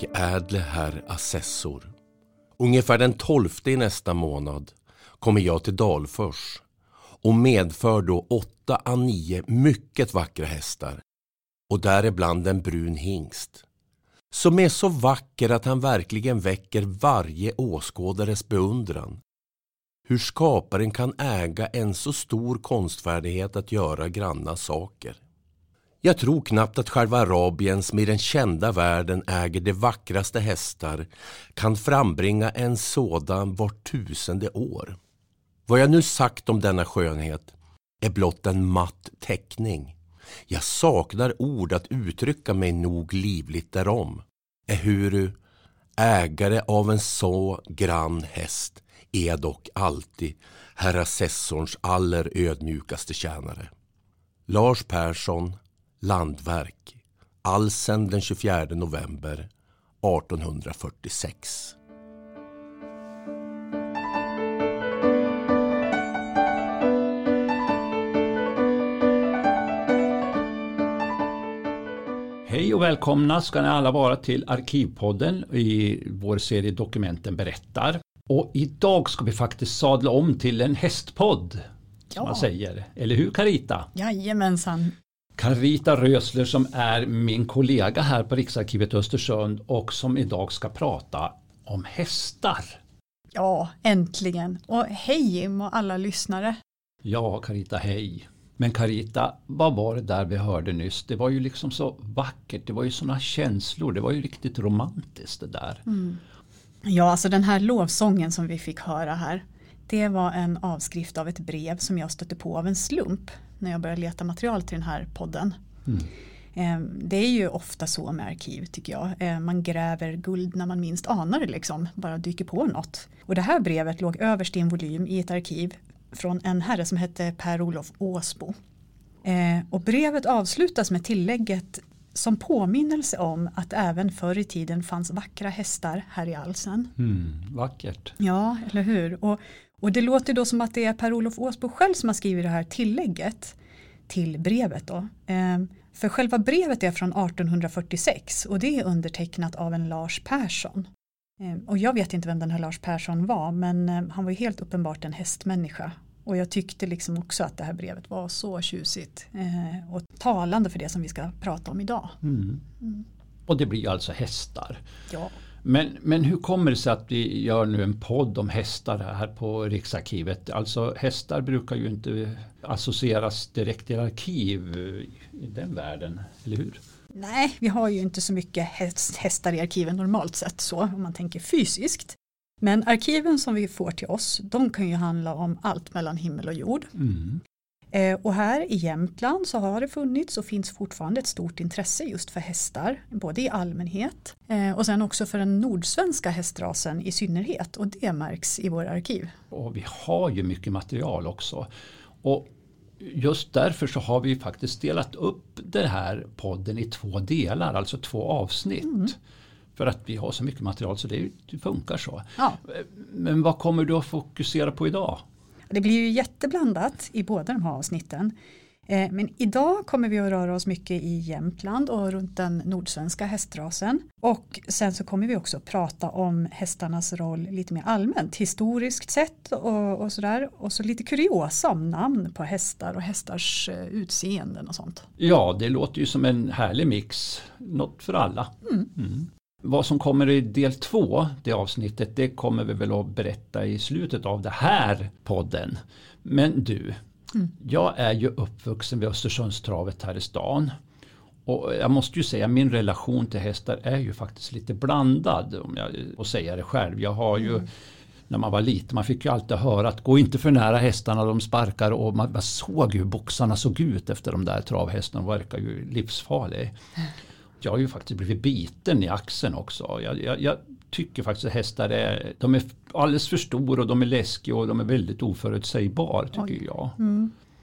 Högädle herr assessor. Ungefär den tolfte i nästa månad kommer jag till Dalfors och medför då åtta av nio mycket vackra hästar och däribland en brun hingst som är så vacker att han verkligen väcker varje åskådares beundran. Hur skaparen kan äga en så stor konstfärdighet att göra granna saker. Jag tror knappt att själva Arabien som i den kända världen äger de vackraste hästar kan frambringa en sådan vart tusende år. Vad jag nu sagt om denna skönhet är blott en matt teckning. Jag saknar ord att uttrycka mig nog livligt därom. Ehuru, ägare av en så grann häst, är dock alltid herr assessorns aller ödmjukaste tjänare. Lars Persson, Landverk, Alsen den 24 november 1846. Hej och välkomna ska ni alla vara till Arkivpodden i vår serie Dokumenten berättar. Och idag ska vi faktiskt sadla om till en hästpodd. Som Ja. man säger. Eller hur Carita? Jajamensan. Carita Rösler som är min kollega här på Riksarkivet Östersund och som idag ska prata om hästar. Ja, äntligen. Och hej Jim och alla lyssnare. Ja, Carita, hej. Men Carita, vad var det där vi hörde nyss? Det var ju liksom så vackert, det var ju sådana känslor, det var ju riktigt romantiskt det där. Ja, alltså den här lovsången som vi fick höra här. Det var en avskrift av ett brev som jag stötte på av en slump när jag började leta material till den här podden. Mm. Eh, Det är ju ofta så med arkiv tycker jag. Eh, Man gräver guld när man minst anar det liksom, bara dyker på något. Och det här brevet låg överst i en volym i ett arkiv från en herre som hette Per-Olof Åsbo. Eh, Och brevet avslutas med tillägget som påminnelse om att även förr i tiden fanns vackra hästar här i Alsen. Mm, vackert. Ja, eller hur? Och, och det låter då som att det är Per-Olof Åsbo själv som har skrivit det här tillägget till brevet. Då. Eh, för själva brevet är från 1846 och det är undertecknat av en Lars Persson. Eh, och jag vet inte vem den här Lars Persson var men eh, han var ju helt uppenbart en hästmänniska. Och jag tyckte liksom också att det här brevet var så tjusigt eh, och talande för det som vi ska prata om idag. Mm. Och det blir alltså hästar. Ja. Men, men hur kommer det sig att vi gör nu en podd om hästar här på Riksarkivet? Alltså hästar brukar ju inte associeras direkt till arkiv i den världen, eller hur? Nej, vi har ju inte så mycket häst, hästar i arkiven normalt sett så om man tänker fysiskt. Men arkiven som vi får till oss, de kan ju handla om allt mellan himmel och jord. Mm. Eh, och här i Jämtland så har det funnits och finns fortfarande ett stort intresse just för hästar, både i allmänhet eh, och sen också för den nordsvenska hästrasen i synnerhet och det märks i våra arkiv. Och vi har ju mycket material också. Och just därför så har vi faktiskt delat upp den här podden i två delar, alltså två avsnitt. För att vi har så mycket material så det, det funkar så. Ja. Men vad kommer du att fokusera på idag? Det blir ju jätteblandat i båda de här avsnitten. Eh, Men idag kommer vi att röra oss mycket i Jämtland och runt den nordsvenska hästrasen. Och sen så kommer vi också prata om hästarnas roll lite mer allmänt, historiskt sett och, och sådär. Och så lite kuriosa om namn på hästar och hästars eh, utseenden och sånt. Ja, det låter ju som en härlig mix. Något för alla. Mm. Vad som kommer i del två, det avsnittet, det kommer vi väl att berätta i slutet av det här podden. Men du, jag är ju uppvuxen vid Östersundstravet här i stan. Och jag måste ju säga min relation till hästar är ju faktiskt lite blandad om jag får säga det själv. Jag har ju när man var liten, man fick ju alltid höra att gå inte för nära hästarna, de sparkar och man, man såg ju hur boxarna såg ut efter de där travhästarna, de verkar ju livsfarliga. Jag har ju faktiskt blivit biten i axeln också. Jag, jag, jag tycker faktiskt att hästar är, de är alldeles för stora och de är läskiga och de är väldigt oförutsägbara tycker Oj. jag.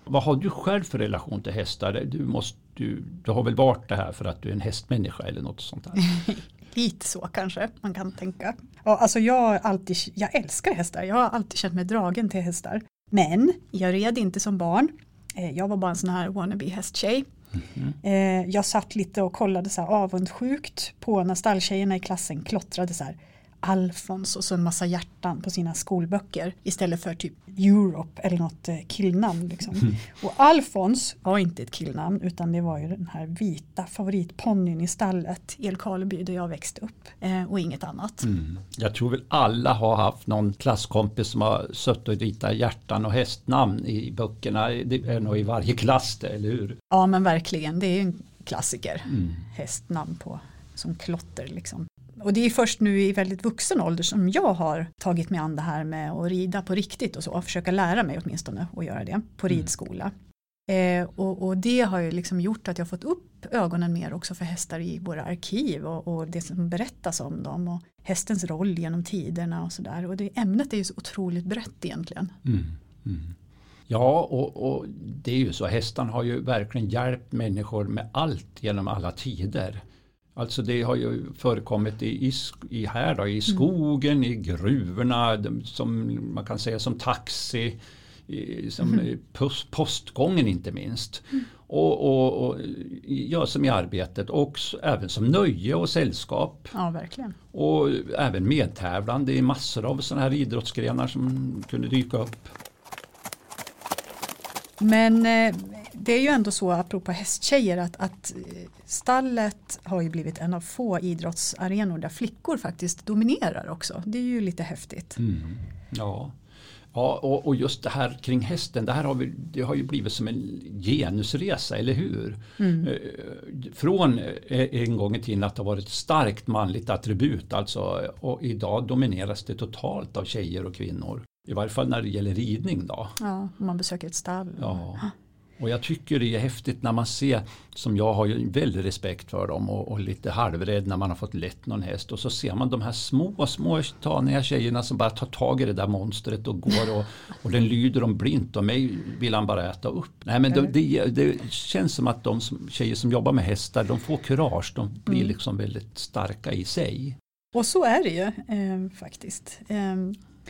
Vad har du själv för relation till hästar? Du, måste, du, du har väl varit det här för att du är en hästmänniska eller något sånt där? Lite så kanske man kan tänka. Ja, alltså jag, alltid, jag älskar hästar, jag har alltid känt mig dragen till hästar. Men jag red inte som barn. Eh, Jag var bara en sån här wannabe hästtjej. Mm. jag satt lite och kollade så här avundsjukt på när stalltjejerna i klassen klottrade så här Alfons och så en massa hjärtan på sina skolböcker istället för typ Europe eller något eh, killnamn. Liksom. Mm. Och Alfons var inte ett killnamn utan det var ju den här vita favoritponnyn i stallet i Älvkarleby där jag växte upp eh, och inget annat. Mm. Jag tror väl alla har haft någon klasskompis som har suttit och ritat hjärtan och hästnamn i böckerna. Det är nog i varje klass det, eller hur? Ja men verkligen, det är en klassiker. Mm. Hästnamn på som klotter liksom. Och det är först nu i väldigt vuxen ålder som jag har tagit mig an det här med att rida på riktigt och så, och försöka lära mig åtminstone att göra det på mm. ridskola. Eh, och, och, det har ju liksom gjort att jag fått upp ögonen mer också för hästar i våra arkiv och, och det som berättas om dem och hästens roll genom tiderna och sådär. Och det, ämnet är ju så otroligt brett egentligen. Mm. Mm. Ja, och, och, det är ju så, hästarna har ju verkligen hjälpt människor med allt genom alla tider. Alltså det har ju förekommit i, i, här då, i mm. skogen, mm. i gruvorna, som man kan säga som taxi, som mm. post, postgången inte minst. Mm. Och, och, och, ja, som i arbetet och även som nöje och sällskap. Ja, verkligen. Och även medtävlande i massor av sådana här idrottsgrenar som kunde dyka upp. Men eh, det är ju ändå så, apropå hästtjejer, att, att stallet har ju blivit en av få idrottsarenor där flickor faktiskt dominerar också. Det är ju lite häftigt. Mm. Ja. Ja, och, och, just det här kring hästen, det här har, vi, det har ju blivit som en genusresa, eller hur? Mm. Eh, från eh, en gång i tiden att det varit ett starkt manligt attribut, alltså, och idag domineras det totalt av tjejer och kvinnor. I varje fall när det gäller ridning då. Ja, om man besöker ett stall. Ja. Och jag tycker det är häftigt när man ser, som jag har ju väldigt respekt för dem och, och, lite halvrädd när man har fått lätt någon häst och så ser man de här små, små taniga tjejerna som bara tar tag i det där monstret och går och, och den lyder dem blint och mig vill han bara äta upp. Nej men det, det, det känns som att de som, tjejer som jobbar med hästar de får kurage, de blir mm. liksom väldigt starka i sig. Och så är det ju eh, faktiskt. Eh,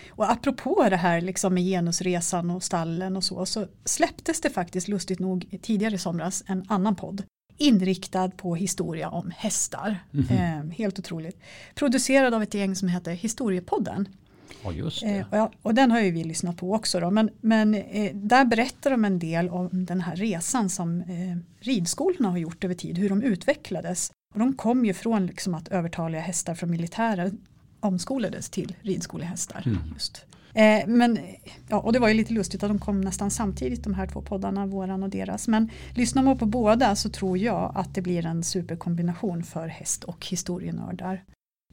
och apropå det här liksom med genusresan och stallen och så, så släpptes det faktiskt lustigt nog tidigare i somras en annan podd inriktad på historia om hästar. Mm -hmm. eh, helt otroligt. Producerad av ett gäng som heter Historiepodden. Ja, just det. Eh, och, och, den har ju vi lyssnat på också. Då. Men, men eh, där berättar de en del om den här resan som eh, ridskolorna har gjort över tid, hur de utvecklades. Och de kom ju från liksom att övertaliga hästar från militären omskolades till ridskolehästar. Mm. Just. Eh, men, ja, och det var ju lite lustigt att de kom nästan samtidigt de här två poddarna, våran och deras. Men lyssnar man på båda så tror jag att det blir en superkombination för häst och historienördar.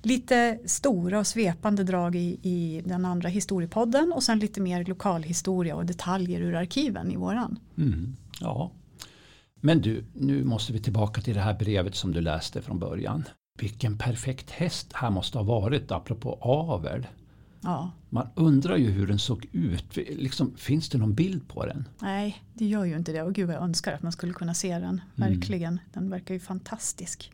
Lite stora och svepande drag i, i den andra historiepodden och sen lite mer lokalhistoria och detaljer ur arkiven i våran. Mm, ja. Men du, nu måste vi tillbaka till det här brevet som du läste från början. Vilken perfekt häst här måste ha varit apropå avel. Ja. Man undrar ju hur den såg ut. Liksom, finns det någon bild på den? Nej, det gör ju inte det. Och gud vad jag önskar att man skulle kunna se den. Mm. Verkligen. Mm. Den verkar ju fantastisk.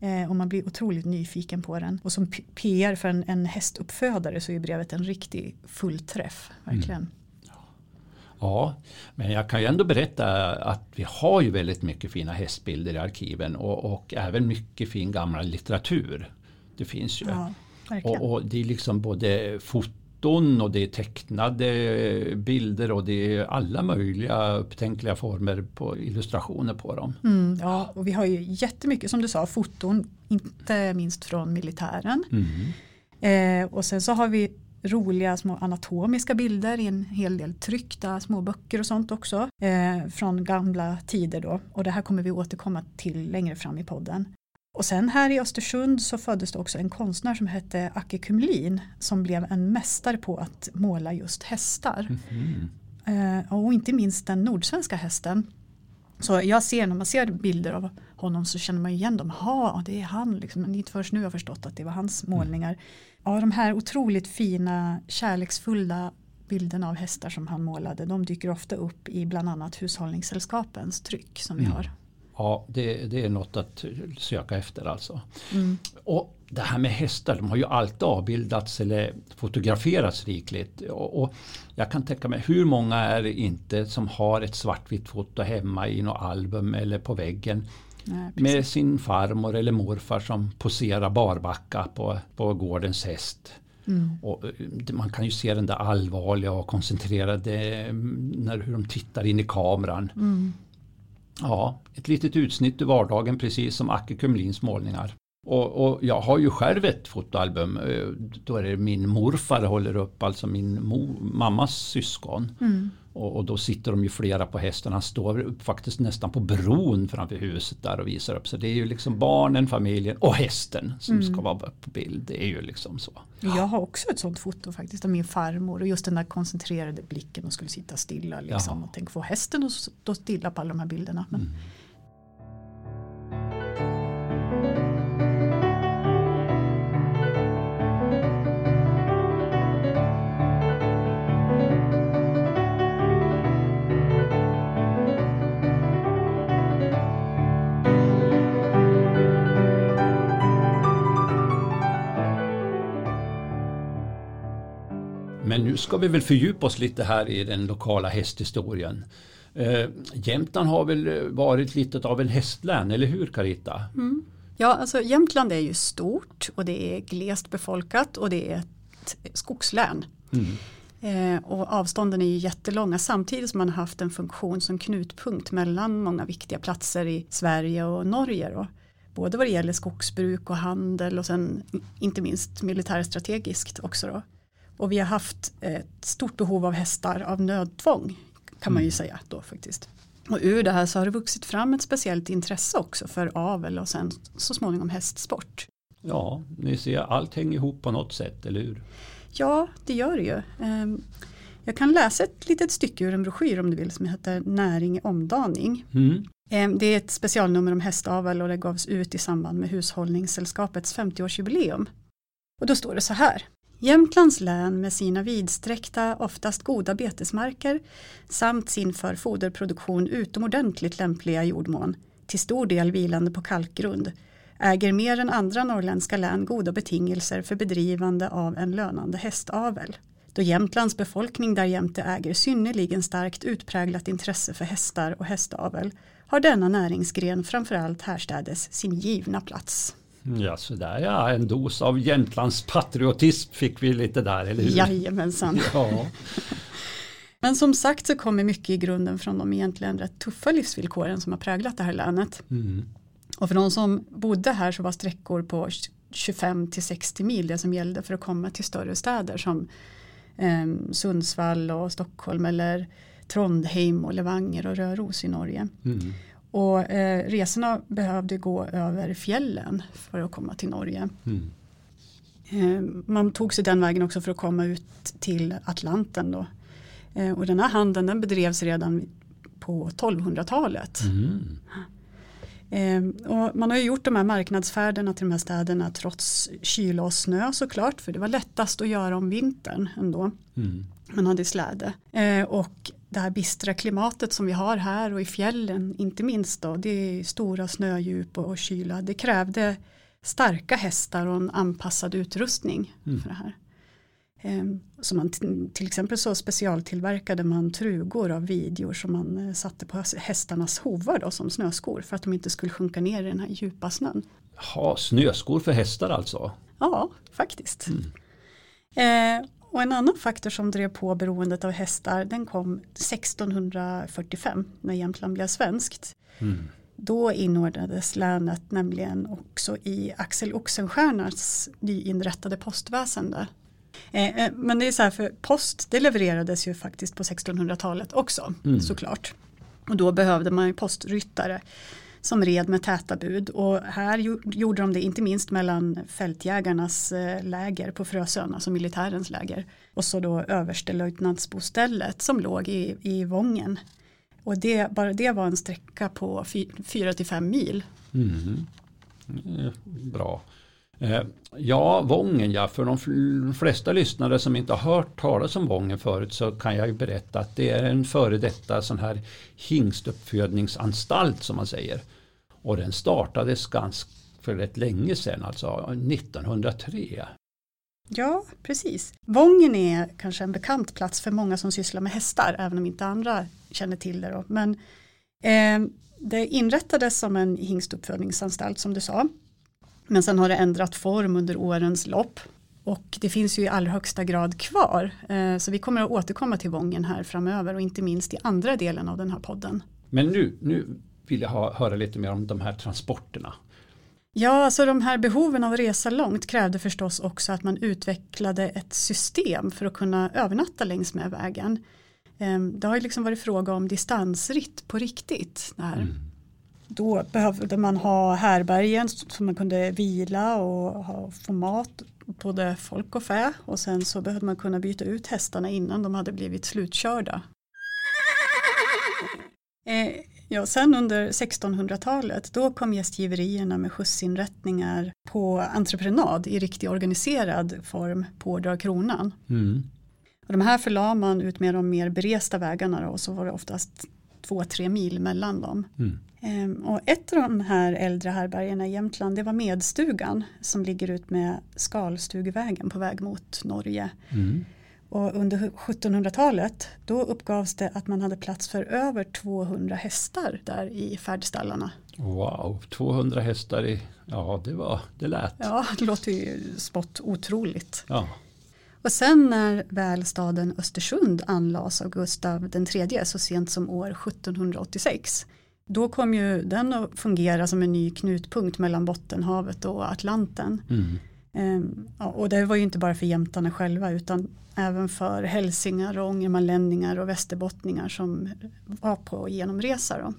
Eh, och man blir otroligt nyfiken på den. Och som PR för en, en hästuppfödare så är brevet en riktig fullträff. Verkligen. Mm. Ja, men jag kan ju ändå berätta att vi har ju väldigt mycket fina hästbilder i arkiven och, och även mycket fin gammal litteratur. Det finns ju. Ja, och, och, det är liksom både foton och det är tecknade bilder och det är alla möjliga upptänkliga former på illustrationer på dem. Mm, ja, och vi har ju jättemycket som du sa foton, inte minst från militären. Mm. Eh, och sen så har vi roliga små anatomiska bilder i en hel del tryckta små böcker och sånt också eh, från gamla tider då och det här kommer vi återkomma till längre fram i podden. Och sen här i Östersund så föddes det också en konstnär som hette Acke Kumlin som blev en mästare på att måla just hästar. Mm -hmm. eh, och inte minst den nordsvenska hästen. Så jag ser när man ser bilder av honom så känner man igen dem. Ja, det är han. Liksom. Men inte först nu har jag förstått att det var hans mm. målningar. Ja, de här otroligt fina kärleksfulla bilderna av hästar som han målade de dyker ofta upp i bland annat Hushållningssällskapens tryck som vi mm. har. Ja, det, det är något att söka efter alltså. Mm. Och det här med hästar, de har ju alltid avbildats eller fotograferats rikligt. Och, och, jag kan tänka mig, hur många är det inte som har ett svartvitt foto hemma i något album eller på väggen Nej, med sin farmor eller morfar som poserar barbacka på, på gårdens häst. Mm. Och eh, man kan ju se den där allvarliga och koncentrerade mm, när, hur de tittar in i kameran. Mm. Ja, ett litet utsnitt ur vardagen precis som Acke Kumlins målningar. Och, och, jag har ju själv ett fotoalbum. Eh, då är det min morfar håller upp, alltså min mo, mammas syskon. Mm. Och, och, då sitter de ju flera på hästen. Han står faktiskt nästan på bron framför huset där och visar upp. Så det är ju liksom barnen, familjen och hästen som mm. ska vara på bild. Det är ju liksom så. Jag har också ett sånt foto faktiskt av min farmor och just den där koncentrerade blicken och skulle sitta stilla liksom. Och tänk få hästen att stå stilla på alla de här bilderna. Men, mm. Men nu ska vi väl fördjupa oss lite här i den lokala hästhistorien. Eh, Jämtland har väl varit lite av en hästlän, eller hur Carita? Mm. Ja, alltså Jämtland är ju stort och det är glest befolkat och det är ett skogslän. Mm. Eh, och avstånden är ju jättelånga samtidigt som man har haft en funktion som knutpunkt mellan många viktiga platser i Sverige och Norge. Då. Både vad det gäller skogsbruk och handel och sen inte minst militärstrategiskt också. Då. Och vi har haft ett stort behov av hästar av nödtvång kan man ju mm. säga då faktiskt. Och ur det här så har det vuxit fram ett speciellt intresse också för avel och sen så småningom hästsport. Ja, ni ser allt hänger ihop på något sätt, eller hur? Ja, det gör det ju. Ehm, jag kan läsa ett litet stycke ur en broschyr om du vill som heter Näring i omdaning. Mm. Ehm, det är ett specialnummer om hästavel och det gavs ut i samband med Hushållningssällskapets 50-årsjubileum. Och då står det så här. Jämtlands län med sina vidsträckta, oftast goda betesmarker samt sin för foderproduktion utomordentligt lämpliga jordmån, till stor del vilande på kalkgrund, äger mer än andra norrländska län goda betingelser för bedrivande av en lönande hästavel. Då Jämtlands befolkning därjämte äger synnerligen starkt utpräglat intresse för hästar och hästavel har denna näringsgren framförallt härstädes sin givna plats. Ja, så där ja, en dos av Jämtlands patriotism fick vi lite där, eller hur? Jajamensan. Ja. Men som sagt så kommer mycket i grunden från de egentligen rätt tuffa livsvillkoren som har präglat det här länet. Mm. Och för de som bodde här så var sträckor på 25 till 60 mil det som gällde för att komma till större städer som eh, Sundsvall och Stockholm eller Trondheim och Levanger och Röros i Norge. Mm. Och eh, resorna behövde gå över fjällen för att komma till Norge. Mm. Eh, man tog sig den vägen också för att komma ut till Atlanten. Då. Eh, och den här handeln den bedrevs redan på 1200-talet. Mm. Eh, och man har gjort de här marknadsfärderna till de här städerna trots kyla och snö såklart. För det var lättast att göra om vintern ändå. Mm. Man hade släde. Eh, och det här bistra klimatet som vi har här och i fjällen inte minst då, det är stora snödjup och kyla. Det krävde starka hästar och en anpassad utrustning mm. för det här. Ehm, så man till exempel så specialtillverkade man trugor av videor som man eh, satte på hästarnas hovar då, som snöskor för att de inte skulle sjunka ner i den här djupa snön. Ja, snöskor för hästar alltså? Ja, faktiskt. Mm. Eh, och en annan faktor som drev på beroendet av hästar den kom 1645 när Jämtland blev svenskt. Mm. Då inordnades länet nämligen också i Axel Oxenstiernas nyinrättade postväsende. Eh, eh, men det är så här för post det levererades ju faktiskt på 1600-talet också mm. såklart. Och då behövde man ju postryttare som red med täta bud och här gjorde de det inte minst mellan fältjägarnas eh, läger på Frösön, alltså militärens läger och så då överstelöjtnantsbostället som låg i, i Vången. Och det, bara det var en sträcka på 4 till 5 mil. Mm. Bra. Eh, ja, Vången ja. För de flesta lyssnare som inte har hört talas om Vången förut så kan jag ju berätta att det är en före detta sån här hingstuppfödningsanstalt som man säger. Och den startades ganska för rätt länge sedan, alltså 1903. Ja, precis. Vången är kanske en bekant plats för många som sysslar med hästar, även om inte andra känner till det. Då. Men eh, det inrättades som en hingstuppfödningsanstalt som du sa. Men sen har det ändrat form under årens lopp. Och det finns ju i allra högsta grad kvar. Eh, så vi kommer att återkomma till Vången här framöver och inte minst i andra delen av den här podden. Men nu, nu vill jag ha, höra lite mer om de här transporterna. Ja, alltså de här behoven av att resa långt krävde förstås också att man utvecklade ett system för att kunna övernatta längs med vägen. Ehm, det har ju liksom varit fråga om distansritt på riktigt. Det här. Mm. Då behövde man ha härbergen så man kunde vila och ha, få mat, både folk och fä. Och sen så behövde man kunna byta ut hästarna innan de hade blivit slutkörda. Eh, Ja, sen under 1600-talet då kom gästgiverierna med skjutsinrättningar på entreprenad i riktigt organiserad form på av kronan. Mm. Och de här förlade man ut med de mer beresta vägarna då, och så var det oftast två, tre mil mellan dem. Mm. Ehm, och ett av de här äldre härbergerna i Jämtland det var Medstugan som ligger ut med Skalstugevägen på väg mot Norge. Mm. Och under 1700-talet då uppgavs det att man hade plats för över 200 hästar där i färdstallarna. Wow, 200 hästar i, ja det var, det lät. Ja, det låter ju spott otroligt. Ja. Och sen när väl staden Östersund anlades av Gustav III så sent som år 1786 då kom ju den att fungera som en ny knutpunkt mellan Bottenhavet och Atlanten. Mm. Ehm, och det var ju inte bara för jämtarna själva utan även för hälsingar och ångermanlänningar och västerbottningar som var på genomresa.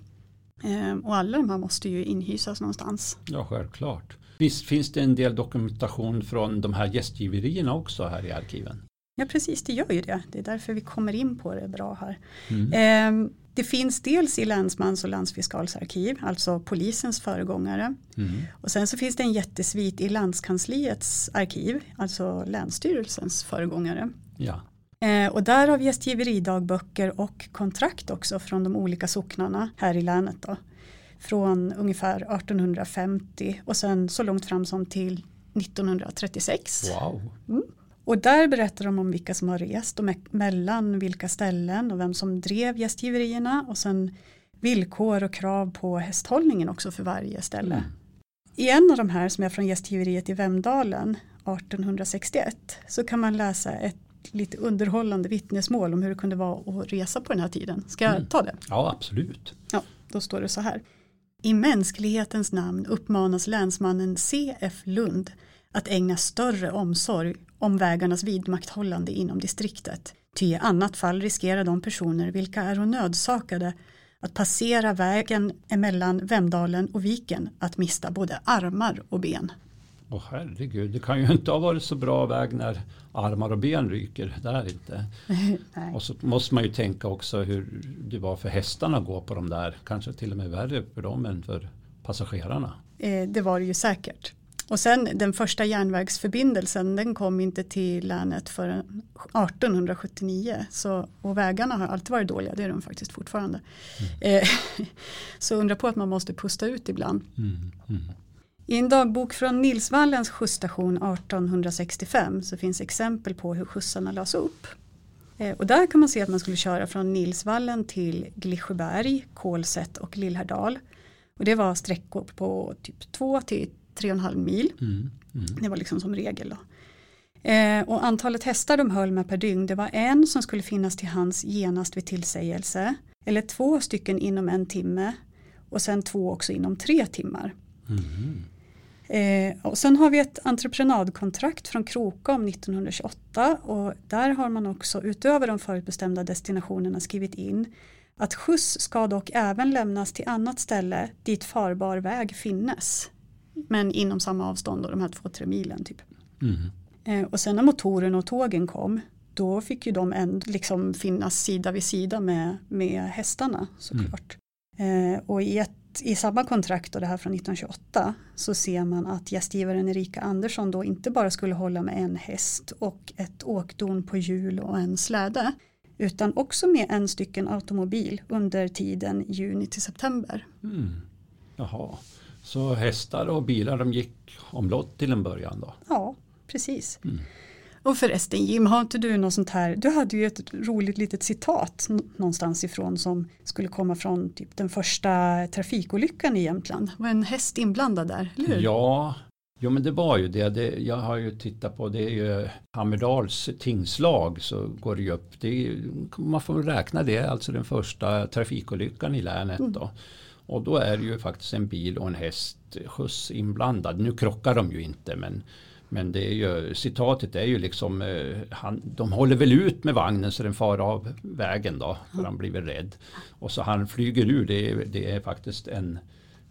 Ehm, och alla de här måste ju inhysas någonstans. Ja, självklart. Visst finns det en del dokumentation från de här gästgiverierna också här i arkiven? Ja, precis, det gör ju det. Det är därför vi kommer in på det bra här. Mm. Ehm, det finns dels i länsmans och landsfiskalsarkiv, alltså polisens föregångare. Mm. Och sen så finns det en jättesvit i landskansliets arkiv, alltså länsstyrelsens föregångare. Ja. Eh, och där har vi gästgiveridagböcker och kontrakt också från de olika socknarna här i länet. Då. Från ungefär 1850 och sen så långt fram som till 1936. Wow. Mm. Och där berättar de om vilka som har rest och mellan vilka ställen och vem som drev gästgiverierna och sen villkor och krav på hästhållningen också för varje ställe. Mm. I en av de här som är från gästgiveriet i Vemdalen 1861 så kan man läsa ett lite underhållande vittnesmål om hur det kunde vara att resa på den här tiden. Ska jag mm. ta det? Ja, absolut. Ja, då står det så här. I mänsklighetens namn uppmanas länsmannen C.F. Lund att ägna större omsorg om vägarnas vidmakthållande inom distriktet. Ty i annat fall riskerar de personer vilka är nödsakade att passera vägen emellan Vemdalen och Viken att mista både armar och ben. Åh oh, herregud, det kan ju inte ha varit så bra väg när armar och ben ryker. Där inte. och så måste man ju tänka också hur det var för hästarna att gå på de där. Kanske till och med värre för dem än för passagerarna. Eh, det var det ju säkert. Och sen den första järnvägsförbindelsen den kom inte till länet förrän 1879. Så, och vägarna har alltid varit dåliga, det är de faktiskt fortfarande. Mm. Eh, så undra på att man måste pusta ut ibland. Mm. Mm. I en dagbok från Nilsvallens skjutsstation 1865 så finns exempel på hur skjutsarna lades upp. Eh, och där kan man se att man skulle köra från Nilsvallen till Glisjöberg, Kolsätt och Lillhärdal. Och det var sträckor på typ 2 till 3,5 mil. Mm, mm. Det var liksom som regel. Då. Eh, och antalet hästar de höll med per dygn det var en som skulle finnas till hands genast vid tillsägelse. Eller två stycken inom en timme och sen två också inom tre timmar. Mm. Eh, och sen har vi ett entreprenadkontrakt från Krokom 1928 och där har man också utöver de förutbestämda destinationerna skrivit in att skjuts ska dock även lämnas till annat ställe dit farbar väg finnes. Men inom samma avstånd, då, de här två, tre milen typ. Mm. Eh, och sen när motoren och tågen kom då fick ju de en, liksom finnas sida vid sida med, med hästarna såklart. Mm. Eh, och i, ett, i samma kontrakt, och det här från 1928, så ser man att gästgivaren Erika Andersson då inte bara skulle hålla med en häst och ett åkdon på hjul och en släde, utan också med en stycken automobil under tiden juni till september. Mm. Jaha, så hästar och bilar de gick omlott till en början då? Ja, precis. Mm. Och förresten Jim, har inte du något sånt här, du hade ju ett roligt litet citat någonstans ifrån som skulle komma från typ den första trafikolyckan i Jämtland. Det var en häst inblandad där, eller hur? Ja, Jo men det var ju det. det. Jag har ju tittat på det är ju Hammerdals tingslag så går det ju upp. Det är, man får räkna det, alltså den första trafikolyckan i länet. Mm. Då. Och då är det ju faktiskt en bil och en häst skjuts inblandad. Nu krockar de ju inte men men det är ju, citatet är ju liksom, eh, han, de håller väl ut med vagnen så den far av vägen då, för han blir väl rädd. Och så han flyger ur, det är, det är faktiskt en,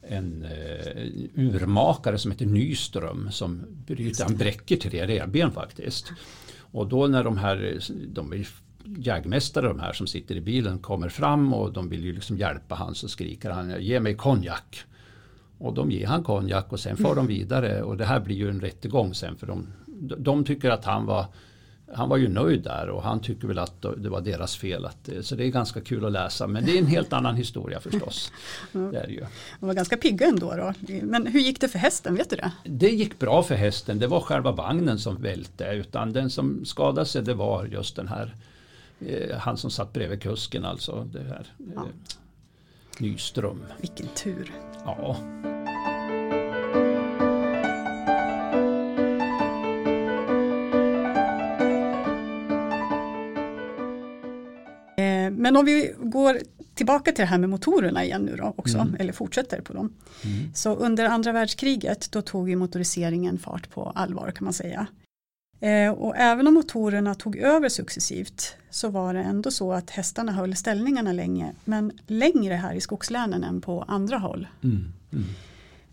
en uh, urmakare som heter Nyström som bryter, han bräcker tre revben faktiskt. Och då när de här, de är jägmästare de här som sitter i bilen kommer fram och de vill ju liksom hjälpa han så skriker han ge mig konjak. Och de ger han konjak och sen får de vidare och det här blir ju en rättegång sen för de, de tycker att han var han var ju nöjd där och han tycker väl att det var deras fel. Att, så det är ganska kul att läsa men det är en helt annan historia förstås. Det är ju. De var ganska pigga ändå då. Men hur gick det för hästen, vet du det? Det gick bra för hästen, det var själva vagnen som välte utan den som skadade sig det var just den här eh, han som satt bredvid kusken alltså. Det här, ja. Eh, Nyström. Vilken tur. Ja. Men om vi går tillbaka till det här med motorerna igen nu då också, mm. eller fortsätter på dem. Mm. Så under andra världskriget då tog ju motoriseringen fart på allvar kan man säga. Eh, och även om motorerna tog över successivt så var det ändå så att hästarna höll ställningarna länge, men längre här i skogslänen än på andra håll. Mm. mm.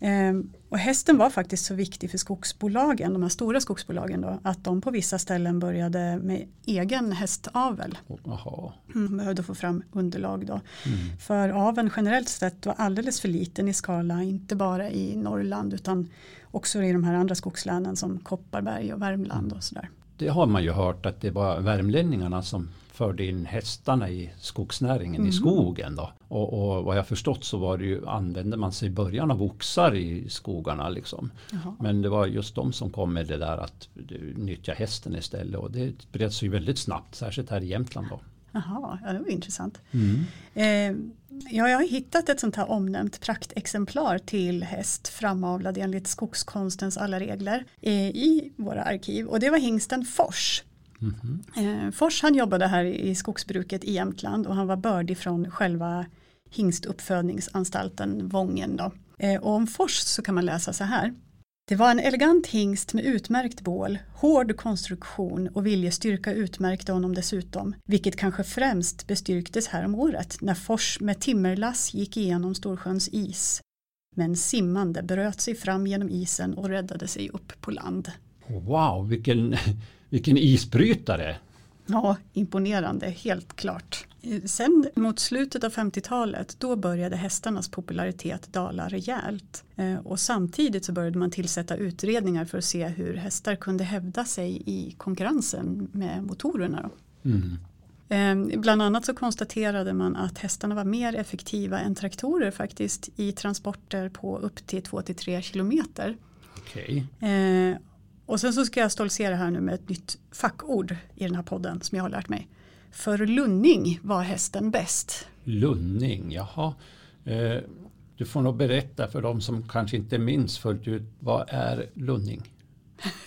Ehm, och hästen var faktiskt så viktig för skogsbolagen, de här stora skogsbolagen då, att de på vissa ställen började med egen hästavel. Aha. Mm, behövde få fram underlag då. Mm. För aveln generellt sett var alldeles för liten i skala, inte bara i Norrland utan också i de här andra skogslänen som Kopparberg och Värmland mm. och sådär. Det har man ju hört att det var värmlänningarna som förde in hästarna i skogsnäringen mm. i skogen. Då. Och, och, vad jag förstått så var det ju, använde man sig i början av oxar i skogarna. Liksom. Men det var just de som kom med det där att nyttja hästen istället. Och det spred sig väldigt snabbt, särskilt här i Jämtland. Då. Jaha, ja, det var intressant. Mm. Eh, ja, jag har hittat ett sånt här omnämnt praktexemplar till häst framavlad enligt skogskonstens alla regler eh, i våra arkiv och det var hingsten Fors Mm -hmm. Fors han jobbade här i skogsbruket i Jämtland och han var bördig från själva hingstuppfödningsanstalten Vången. Då. Eh, och om Fors så kan man läsa så här. Det var en elegant hingst med utmärkt bål, hård konstruktion och viljestyrka utmärkte honom dessutom, vilket kanske främst bestyrktes här om året när Fors med timmerlass gick igenom Storsjöns is. Men simmande bröt sig fram genom isen och räddade sig upp på land. Wow, vilken, vilken isbrytare! Ja, imponerande, helt klart. Sen mot slutet av 50-talet då började hästarnas popularitet dala rejält. Eh, och samtidigt så började man tillsätta utredningar för att se hur hästar kunde hävda sig i konkurrensen med motorerna. Mm. Eh, bland annat så konstaterade man att hästarna var mer effektiva än traktorer faktiskt i transporter på upp till 2-3 kilometer. Okay. Och sen så ska jag stoltsera här nu med ett nytt fackord i den här podden som jag har lärt mig. För lunning var hästen bäst. Lunning, jaha. Eh, du får nog berätta för de som kanske inte minns fullt ut. Vad är lunning?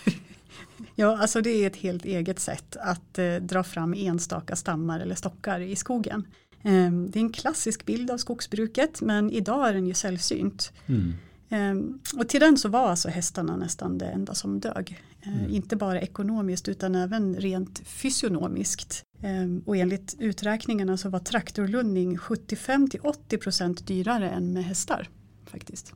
ja, alltså det är ett helt eget sätt att eh, dra fram enstaka stammar eller stockar i skogen. Eh, det är en klassisk bild av skogsbruket men idag är den ju sällsynt. Mm. Ehm, och till den så var alltså hästarna nästan det enda som dög. Ehm, mm. Inte bara ekonomiskt utan även rent fysionomiskt. Ehm, och enligt uträkningarna så var traktorlunning 75-80% dyrare än med hästar. faktiskt.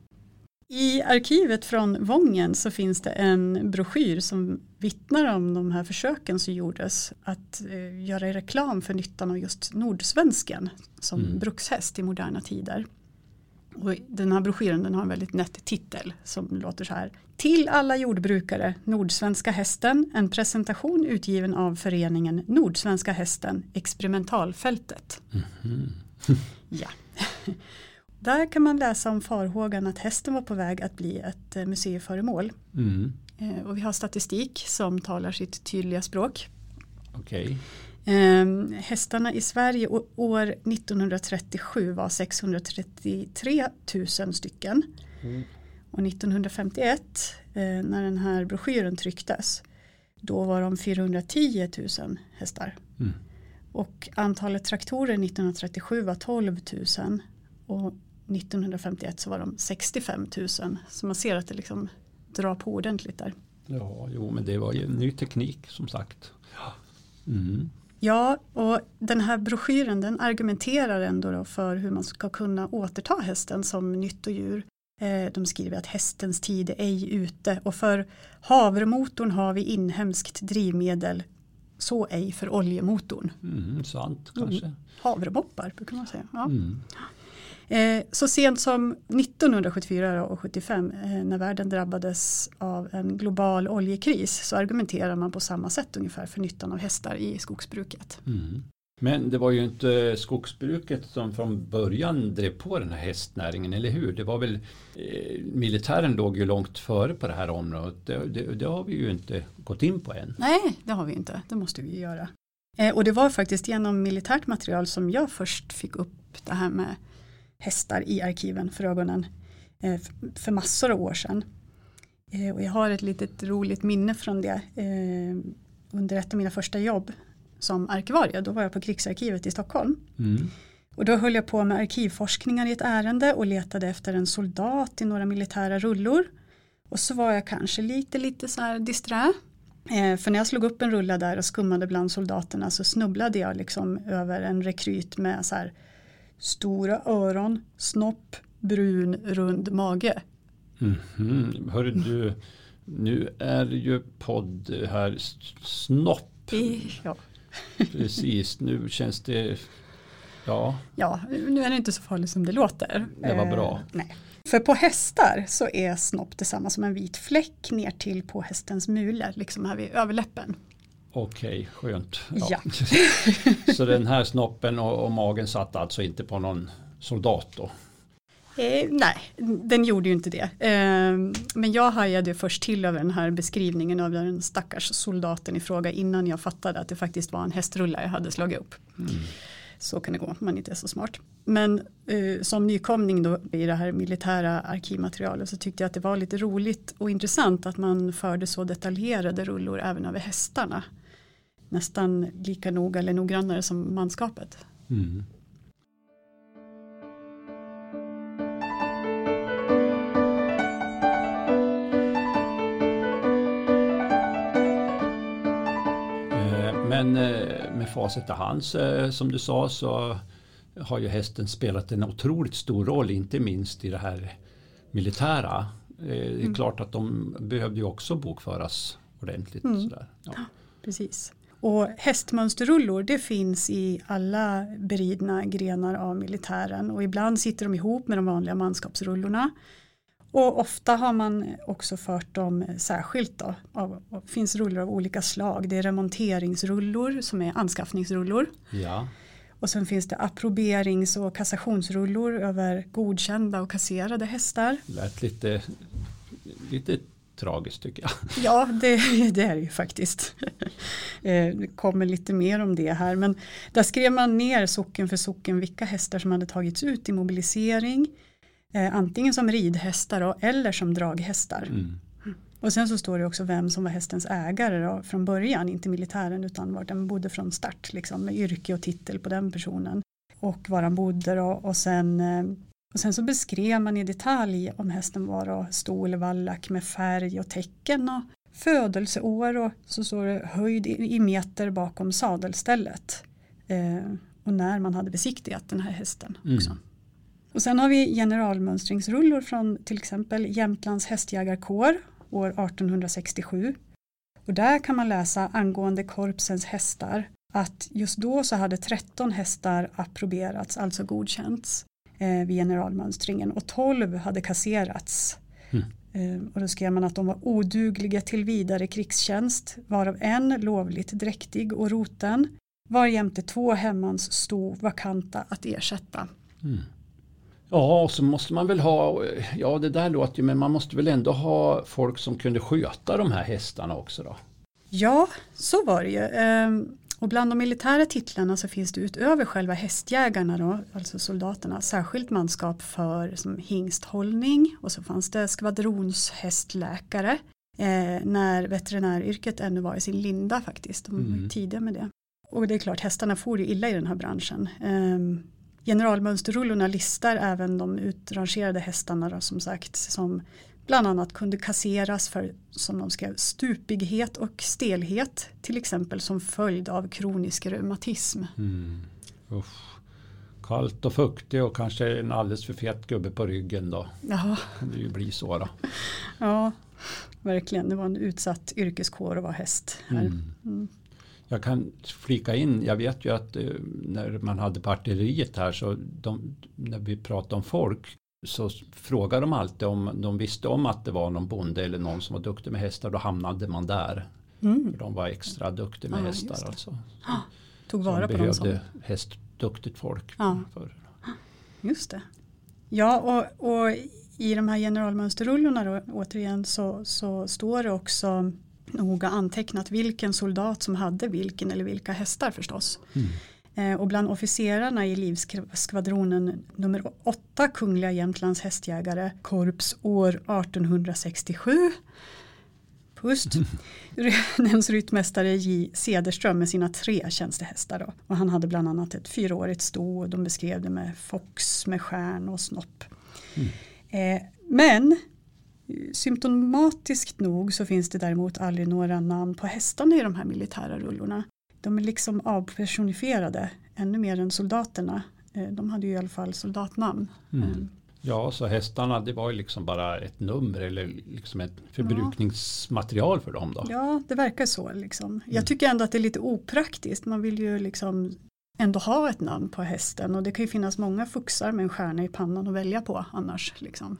I arkivet från Vången så finns det en broschyr som vittnar om de här försöken som gjordes att eh, göra reklam för nyttan av just nordsvensken som mm. brukshäst i moderna tider. Och den här broschyren den har en väldigt nätt titel som låter så här. Till alla jordbrukare, Nordsvenska hästen, en presentation utgiven av föreningen Nordsvenska hästen, experimentalfältet. Mm -hmm. ja. där kan man läsa om farhågan att hästen var på väg att bli ett eh, museiföremål. Mm. Eh, och vi har statistik som talar sitt tydliga språk. Okej. Eh, hästarna i Sverige år 1937 var 633 000 stycken. Mm. Och 1951 eh, när den här broschyren trycktes då var de 410 000 hästar. Mm. Och antalet traktorer 1937 var 12 000 och 1951 så var de 65 000. Så man ser att det liksom drar på ordentligt där. Ja, jo, men det var ju ny teknik som sagt. Mm. Ja, och den här broschyren den argumenterar ändå då för hur man ska kunna återta hästen som nyttodjur. Eh, De skriver att hästens tid är ej ute och för havremotorn har vi inhemskt drivmedel så ej för oljemotorn. Mm, sant kanske. Havremoppar brukar man säga. Ja. Mm. Eh, Så sent som 1974 och 75 eh, när världen drabbades av en global oljekris så argumenterar man på samma sätt ungefär för nyttan av hästar i skogsbruket. Mm. Men det var ju inte skogsbruket som från början drev på den här hästnäringen, eller hur? Det var väl eh, militären låg ju långt före på det här området. Det, det, det har vi ju inte gått in på än. Nej, det har vi inte. Det måste vi göra. Eh, Och det var faktiskt genom militärt material som jag först fick upp det här med hästar i arkiven för ögonen eh, för massor av år sedan. Eh, Och jag har ett litet roligt minne från det eh, under ett av mina första jobb som arkivarie. Då var jag på krigsarkivet i Stockholm. Mm. Och då höll jag på med arkivforskningar i ett ärende och letade efter en soldat i några militära rullor. Och så var jag kanske lite, lite så här disträ. Eh, för när jag slog upp en rulla där och skummade bland soldaterna så snubblade jag liksom över en rekryt med så här stora öron, snopp, brun, rund mage. Mhm. Hörru du, nu är ju podd här snopp. Ja. Precis, nu känns det... Ja, ja, nu är det inte så farligt som det låter. Det var bra. Eh, nej. För på hästar så är snopp detsamma som en vit fläck ner till på hästens mule, liksom här vid överläppen. Okej, skönt. Ja. Så den här snoppen och, och magen satt alltså inte på någon soldat då? Eh, nej, den gjorde ju inte det. Eh, men jag hajade först till över den här beskrivningen av den stackars soldaten i fråga innan jag fattade att det faktiskt var en hästrulla jag hade slagit upp. Så kan det gå om man inte är så smart. Men eh, som nykomling då i det här militära arkivmaterialet så tyckte jag att det var lite roligt och intressant att man förde så detaljerade rullor även över hästarna. Nästan lika noga eller noggrannare som manskapet. Mm. Men eh, med facit i hands eh, som du sa så har ju hästen spelat en otroligt stor roll inte minst i det här militära. Eh, Det är klart att de behövde ju också bokföras ordentligt. Sådär. Ja. Precis. Och hästmönsterrullor det finns i alla beridna grenar av militären och ibland sitter de ihop med de vanliga manskapsrullorna. Och ofta har man också fört dem särskilt då. Av, finns rullor av olika slag. Det är remonteringsrullor som är anskaffningsrullor. ja. Och sen finns det approberings och kassationsrullor över godkända och kasserade hästar. lät lite, lite tragiskt tycker jag. Ja, det, det är det ju faktiskt. Eh, Det kommer lite mer om det här. Men där skrev man ner socken för socken vilka hästar som hade tagits ut i mobilisering. Eh, antingen som ridhästar då, eller som draghästar. Mm. Och sen så står det också vem som var hästens ägare då, från början. Inte militären utan var den bodde från start. Liksom, med yrke och titel på den personen. Och var han bodde då, och sen eh, och sen så beskrev man i detalj om hästen var då stol, vallack med färg och tecken och födelseår och så står det höjd i i meter bakom sadelstället. Eh, och när man hade besiktigat den här hästen också. Mm. Och sen har vi generalmönstringsrullor från till exempel Jämtlands hästjägarkår år 1867. Och där kan man läsa angående korpsens hästar att just då så hade 13 hästar approberats, alltså godkänts eh, vid generalmönstringen och 12 hade kasserats. Mm. Eh, och då skrev man att de var odugliga till vidare krigstjänst, varav en lovligt dräktig och roten, varjämte två hemmans stod vakanta att ersätta. Mm. Ja, och så måste man väl ha, ja det där låter ju, men man måste väl ändå ha folk som kunde sköta de här hästarna också då? Ja, så var det ju. Ehm, och bland de militära titlarna så finns det utöver själva hästjägarna då, alltså soldaterna, särskilt manskap för som hingsthållning och så fanns det skvadronshästläkare eh, när veterinäryrket ännu var i sin linda faktiskt. De var mm. tidiga med det. Och det är klart, hästarna får ju illa i den här branschen. Eh, generalmönsterrullorna listar även de utrangerade hästarna då, som sagt som bland annat kunde kasseras för, som de skrev, stupighet och stelhet, till exempel som följd av kronisk reumatism. Mm. Kallt och fuktigt och kanske en alldeles för fet gubbe på ryggen då. Ja. det ju bli så då. Ja, verkligen. Det var en utsatt yrkeskår att vara häst. Här. Mm. Mm. Jag kan flika in, jag vet ju att eh, när man hade parteriet här så de, när vi pratade om folk så frågade de alltid om de visste om att det var någon bonde eller någon som var duktig med hästar. Då hamnade man där. Mm. För de var extra duktiga med ja, hästar. Alltså. Ah, tog vara på dem som behövde hästduktigt folk. Ja. För. Just det. Ja och, och i de här generalmönsterrullorna då, återigen så, så står det också noga antecknat vilken soldat som hade vilken eller vilka hästar förstås. Mm. Eh, och bland officerarna i livskvadronen nummer 8 Kungliga Jämtlands hästjägare korps år 1867 Pust nämns ryttmästare J Cederström med sina tre tjänstehästar. Då. Och han hade bland annat ett fyraårigt sto och de beskrev det med fox med stjärn och snopp. Mm. Eh, men symptomatiskt nog så finns det däremot aldrig några namn på hästarna i de här militära rullorna de är liksom avpersonifierade ännu mer än soldaterna. Eh, de hade ju i alla fall soldatnamn. Mm. Eh. Ja, så hästarna det var ju liksom bara ett nummer eller liksom ett förbrukningsmaterial för dem då? Ja, det verkar så. Liksom. Jag mm. tycker ändå att det är lite opraktiskt. Man vill ju liksom ändå ha ett namn på hästen och det kan ju finnas många fuxar med en stjärna i pannan att välja på annars. Liksom.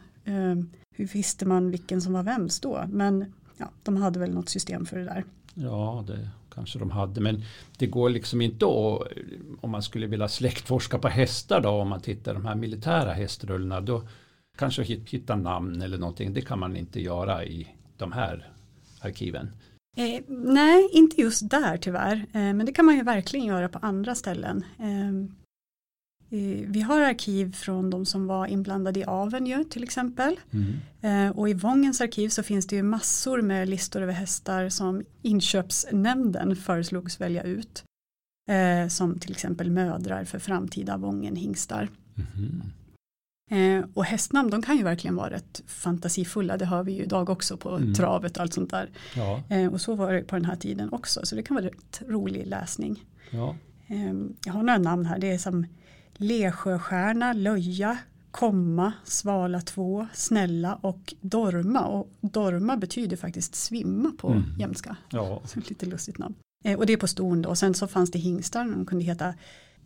Hur visste man vilken som var vems då? Men ja, de hade väl något system för det där. Ja, det kanske de hade. Men det går liksom inte att, om man skulle vilja släktforska på hästar då, om man tittar de här militära hästrullorna, då kanske hitta namn eller någonting. Det kan man inte göra i de här arkiven. Eh, nej, inte just där tyvärr. Eh, men det kan man ju verkligen göra på andra ställen. Eh, vi har arkiv från de som var inblandade i aveln ju till exempel. Mm. Eh, och i Vångens arkiv så finns det ju massor med listor över hästar som inköpsnämnden föreslogs välja ut. Eh, som till exempel mödrar för framtida Vången-hingstar. Mm. Eh, och hästnamn de kan ju verkligen vara rätt fantasifulla. Det har vi ju idag också på mm. travet och allt sånt där. Ja. och så var det på den här tiden också. Så det kan vara rätt rolig läsning. Ja. jag har några namn här. Det är som Lesjöstjärna, Löja, Komma, Svala 2, Snälla och Dorma. Och Dorma betyder faktiskt svimma på mm. jämska. Ja. Så lite lustigt namn. Eh, och det är på ston då. Och sen så fanns det hingstar. De kunde heta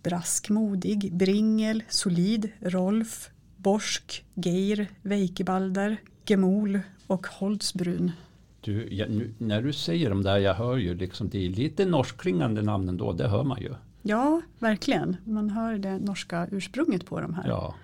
Braskmodig, Bringel, Solid, Rolf, Borsk, Geir, Veikebalder, Gemol och Holtzbrun. Du, ja, nu, när du säger de där, jag hör ju liksom det är lite norskklingande namnen då, det hör man ju. Ja, verkligen. Man hör det norska ursprunget på de här. Ja.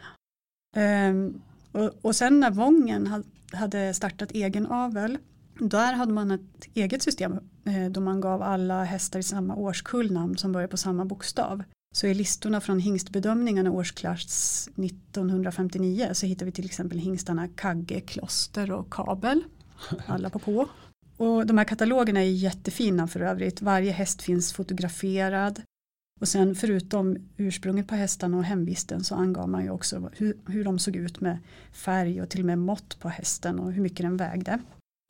Um, och, och sen när Vången hade startat egen avel där hade man ett eget system eh, då man gav alla hästar i samma årskull namn som börjar på samma bokstav. Så i listorna från hingstbedömningarna årsklass 1959 så hittar vi till exempel hingstarna Kagge, Kloster och Kabel. Alla på K. Och de här katalogerna är jättefina för övrigt. Varje häst finns fotograferad. Och sen förutom ursprunget på hästarna och hemvisten så angav man ju också hur, hur de såg ut med färg och till och med mått på hästen och hur mycket den vägde.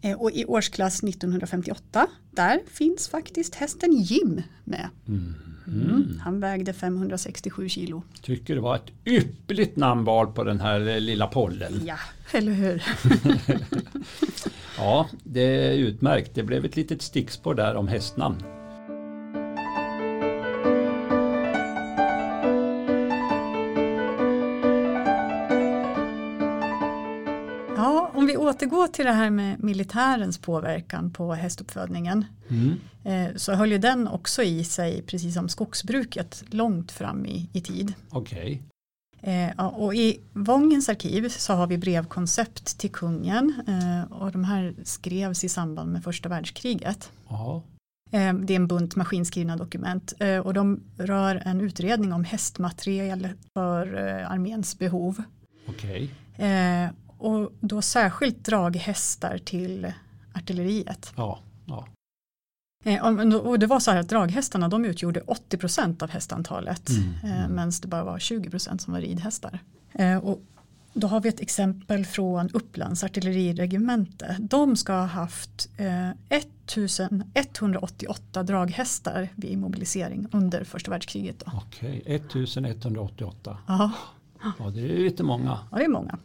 Eh, och i årsklass 1958 där finns faktiskt hästen Jim med. Mm. Mm. Han vägde 567 kilo. Tycker det var ett ypperligt namnval på den här eh, lilla pollen. Ja, eller hur? ja, det är utmärkt. Det blev ett litet stickspår där om hästnamn. Återgå till det här med militärens påverkan på hästuppfödningen mm. Eh, så höll ju den också i sig precis som skogsbruket långt fram i, i tid. Okay. Eh, och I Vångens arkiv så har vi brevkoncept till kungen eh, och de här skrevs i samband med första världskriget. Eh, det är en bunt maskinskrivna dokument och de rör en utredning om hästmateriel för arméns behov. Okej. Och då särskilt draghästar till artilleriet. Ja. ja. Eh, och det var så här att draghästarna de utgjorde 80% av hästantalet Mm, eh, mm. medan det bara var 20% som var ridhästar. Eh, och då har vi ett exempel från Upplands artilleriregemente. De ska ha haft eh, 1188 draghästar vid mobilisering under första världskriget. Då. Okej. 1188. Ja, Ja, det är lite många. ja, det är många.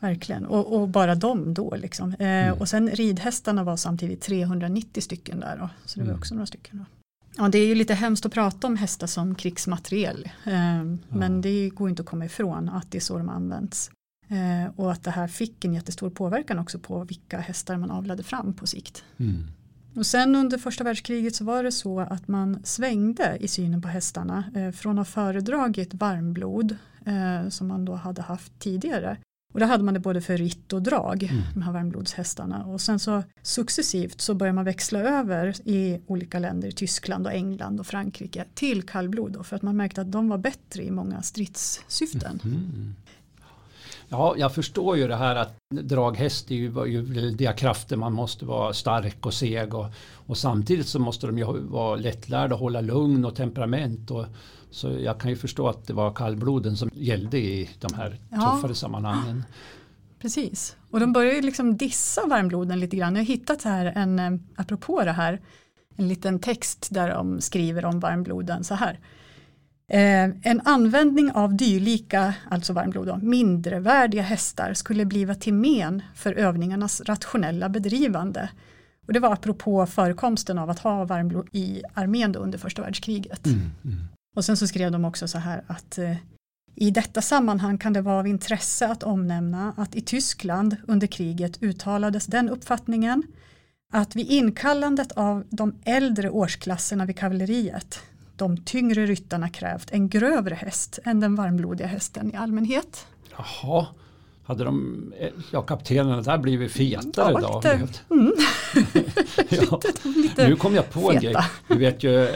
Verkligen, och, och bara de då liksom. Eh, Mm. Och sen ridhästarna var samtidigt 390 stycken där då, så det var Mm. också några stycken. Då. Ja, det är ju lite hemskt att prata om hästar som krigsmateriel, eh, men det går inte att komma ifrån att det är så de används. Eh, och att det här fick en jättestor påverkan också på vilka hästar man avlade fram på sikt. Mm. Och sen under första världskriget så var det så att man svängde i synen på hästarna eh, från att ha föredragit varmblod eh, som man då hade haft tidigare. Och då hade man det både för ritt och drag, Mm. de här varmblodshästarna. Och sen så successivt så börjar man växla över i olika länder, Tyskland och England och Frankrike, till kallblod. Då, för att man märkte att de var bättre i många stridssyften. Mm. Ja, jag förstår ju det här att draghäst är ju, väldiga krafter. Man måste vara stark och seg och, och samtidigt så måste de ju vara lättlärda och hålla lugn och temperament. Och, så jag kan ju förstå att det var kallbloden som gällde i de här Ja. tuffare sammanhangen. Precis, och de börjar ju liksom dissa varmbloden lite grann. Jag har hittat här en, eh, apropå det här, en liten text där de skriver om varmbloden så här. Eh, en användning av dylika, alltså varmblod, då, mindrevärdiga hästar skulle bliva till men för övningarnas rationella bedrivande. Och det var apropå förekomsten av att ha varmblod i armén under första världskriget. Mm. Mm. Och sen så skrev de också så här att eh, i detta sammanhang kan det vara av intresse att omnämna att i Tyskland under kriget uttalades den uppfattningen att vid inkallandet av de äldre årsklasserna vid kavalleriet de tyngre ryttarna krävt en grövre häst än den varmblodiga hästen i allmänhet. Jaha, hade de, ja kaptenerna där blivit fetare Ja, då? Mm. ja. Lite Nu kom jag på en feta. grej. Du vet ju eh,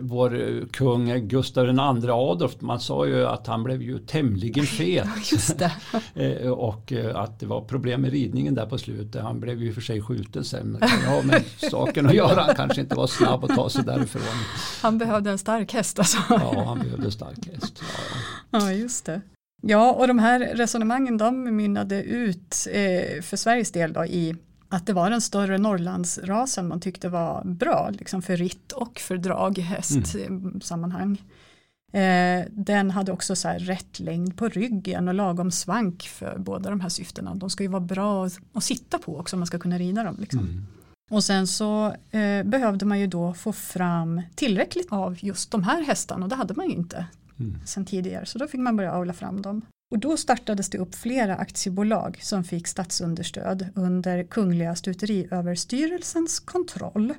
vår kung Gustav II Adolf, man sa ju att han blev ju tämligen fet. Just det. Eh, Och eh, att det var problem med ridningen där på slutet. Han blev ju för sig skjuten sen. Men ha med saken att göra. Han kanske inte var snabb att ta sig därifrån. Han behövde en stark häst alltså. Ja, han behövde stark häst. Ja, ja. Ja, just det. Ja, och de här resonemangen de mynnade ut eh, för Sveriges del då i att det var den större Norrlandsrasen man tyckte var bra, liksom för ritt och för draghäst sammanhang. Eh, den hade också så här rätt längd på ryggen och lagom svank för båda de här syftena. De ska ju vara bra att, sitta på också om man ska kunna rida dem. Liksom. Mm. Och sen så eh, behövde man ju då få fram tillräckligt av just de här hästarna och det hade man ju inte Mm. sedan tidigare så då fick man börja avla fram dem. Och då startades det upp flera aktiebolag som fick statsunderstöd under Kungliga Stuteriöverstyrelsens kontroll.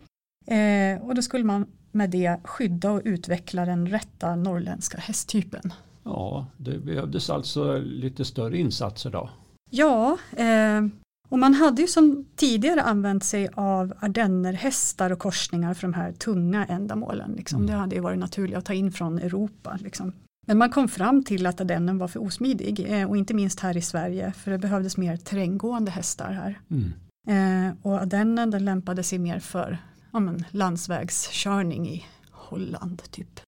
Eh, och då skulle man med det skydda och utveckla den rätta norrländska hästtypen. ja, det behövdes alltså lite större insatser då. Ja, eh, och man hade ju som tidigare använt sig av ardennerhästar och korsningar för de här tunga ändamålen. Liksom. Mm. Det hade ju varit naturligt att ta in från Europa. Liksom. Men man kom fram till att ardennen var för osmidig eh, och inte minst här i Sverige för det behövdes mer terränggående hästar här. Mm. Eh, och ardennen den lämpade sig mer för ja, men, landsvägskörning i Holland typ.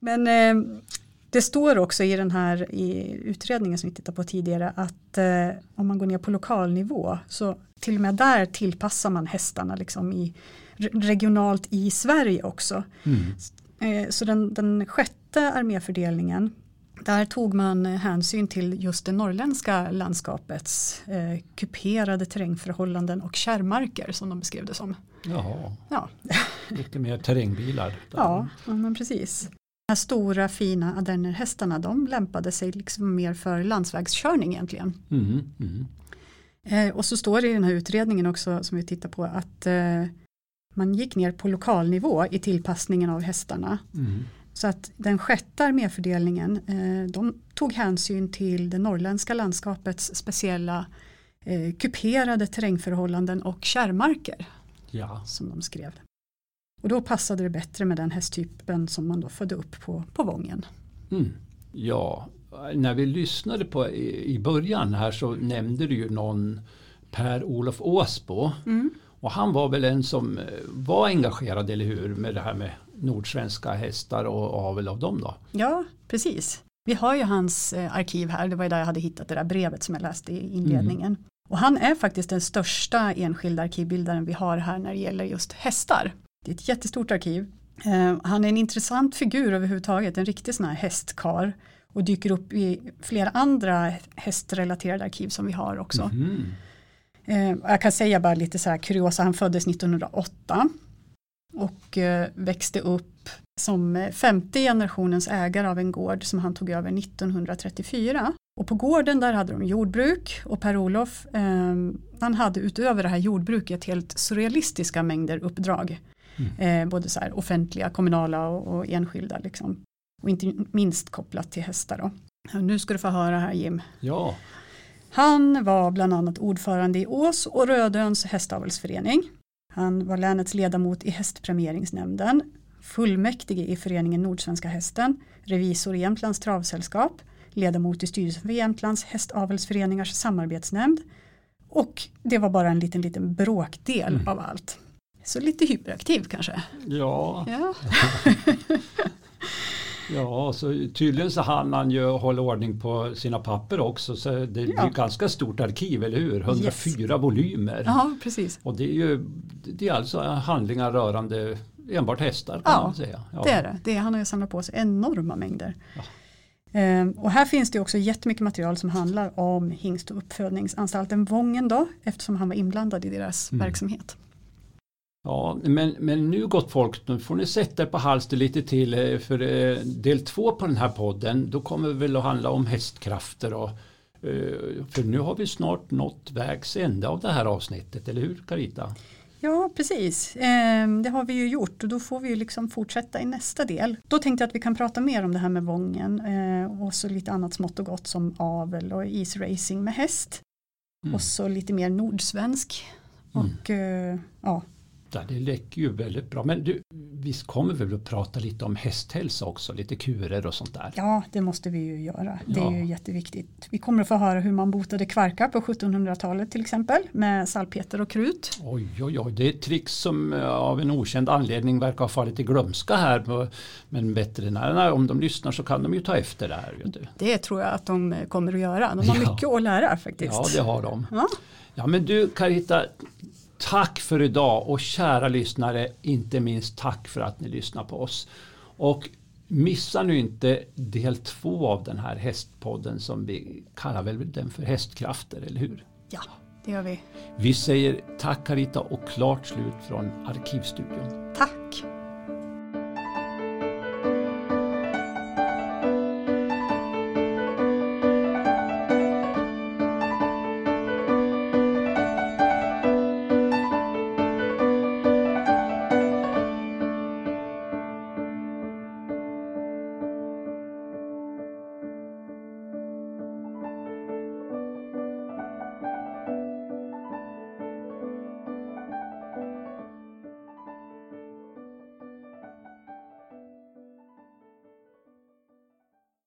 Men eh, det står också i den här i utredningen som vi tittade på tidigare att eh, om man går ner på lokalnivå så till och med där tillpassar man hästarna liksom i, re- regionalt i Sverige också. Mm. Eh, så den, den sjätte arméfördelningen där tog man hänsyn till just det norrländska landskapets eh, kuperade terrängförhållanden och kärrmarker som de beskrev det som. Jaha, Ja, lite mer terrängbilar. där. ja, men precis. De här stora fina ardennerhästarna de lämpade sig liksom mer för landsvägskörning egentligen. Mm. Mm. Eh, och så står det i den här utredningen också som vi tittar på att eh, man gick ner på lokalnivå i tillpassningen av hästarna. Mm. Så att den sjätte arméfördelningen eh, de tog hänsyn till det norrländska landskapets speciella eh, kuperade terrängförhållanden och kärrmarker Ja. som de skrev. Och då passade det bättre med den hästtypen som man då födde upp på, på Vången. Mm. Ja, när vi lyssnade på i i början här så nämnde du ju någon Per-Olof Åsbo. Och han var väl en som eh, var engagerad, eller hur, med det här med nordsvenska hästar och avel av dem då? Ja, precis. Vi har ju hans eh, arkiv här, det var ju där jag hade hittat det där brevet som jag läste i inledningen. Och han är faktiskt den största enskilda arkivbildaren vi har här när det gäller just hästar. Det är ett jättestort arkiv. Eh, han är en intressant figur överhuvudtaget, en riktig sån här hästkar och dyker upp i flera andra hästrelaterade arkiv som vi har också. Mm. Eh, jag kan säga bara lite så här kuriosa, han föddes 1908 och eh, växte upp som femte generationens ägare av en gård som han tog över 1934. Och på gården där hade de jordbruk och Per-Olof eh, han hade utöver det här jordbruket helt surrealistiska mängder uppdrag. Eh, både så här offentliga, kommunala och, och enskilda liksom. Och inte minst kopplat till hästar då. Nu ska du få höra här Jim. Ja, Han var bland annat ordförande i Ås och Rödöns hästavelsförening. Han var länets ledamot i hästpremieringsnämnden, fullmäktige i föreningen Nordsvenska hästen, revisor i Jämtlands travsällskap, ledamot i styrelsen för Jämtlands hästavelsföreningars samarbetsnämnd och det var bara en liten, liten bråkdel av allt. Så lite hyperaktiv kanske. ja, Ja, ja så tydligen så hann han ju hålla ordning på sina papper också. Så det, är Ja. ett ganska stort arkiv, eller hur? 104 volymer. ja precis. Och det är ju det är alltså handlingar rörande enbart hästar kan Ja, man säga. Ja, Det är det. det är, han har ju samlat på sig enorma mängder. Ehm, och här finns det också jättemycket material som handlar om hingst och uppfödningsanstalten Vången då, eftersom han var inblandad i deras Mm. verksamhet. Ja, men, men nu gott folk, nu får ni sätta er på halster lite till eh, för eh, del två på den här podden, då kommer det väl att handla om hästkrafter och eh, för nu har vi snart nått vägs ände av det här avsnittet, eller hur Carita? Ja, precis. Ehm, det har vi ju gjort och då får vi ju liksom fortsätta i nästa del. Då tänkte jag att vi kan prata mer om det här med Vången och så lite annat smått och gott som avel och isracing med häst. Mm. Och så lite mer nordsvensk. Och eh, ja, Ja, det läcker ju väldigt bra. Men du, vi kommer väl att prata lite om hästhälsa också, lite kurer och sånt där. Ja, det måste vi ju göra. Det Ja. är ju jätteviktigt. Vi kommer att få höra hur man botade kvarkar på 1700-talet till exempel med salpeter och krut. Oj, oj, oj, det är ett trick som eh, av en okänd anledning verkar ha fallit i glömska här. Men veterinärerna, om de lyssnar så kan de ju ta efter det här. Det tror jag att de kommer att göra. De har Ja. mycket att lära faktiskt. Ja, det har de. Ja. Ja, men du Carita, tack för idag och kära lyssnare, inte minst tack för att ni lyssnar på oss. Och missa nu inte del två av den här hästpodden som vi kallar väl den för hästkrafter, eller hur? ja, det gör vi. Vi säger tack Carita och klart slut från Arkivstudion. Tack!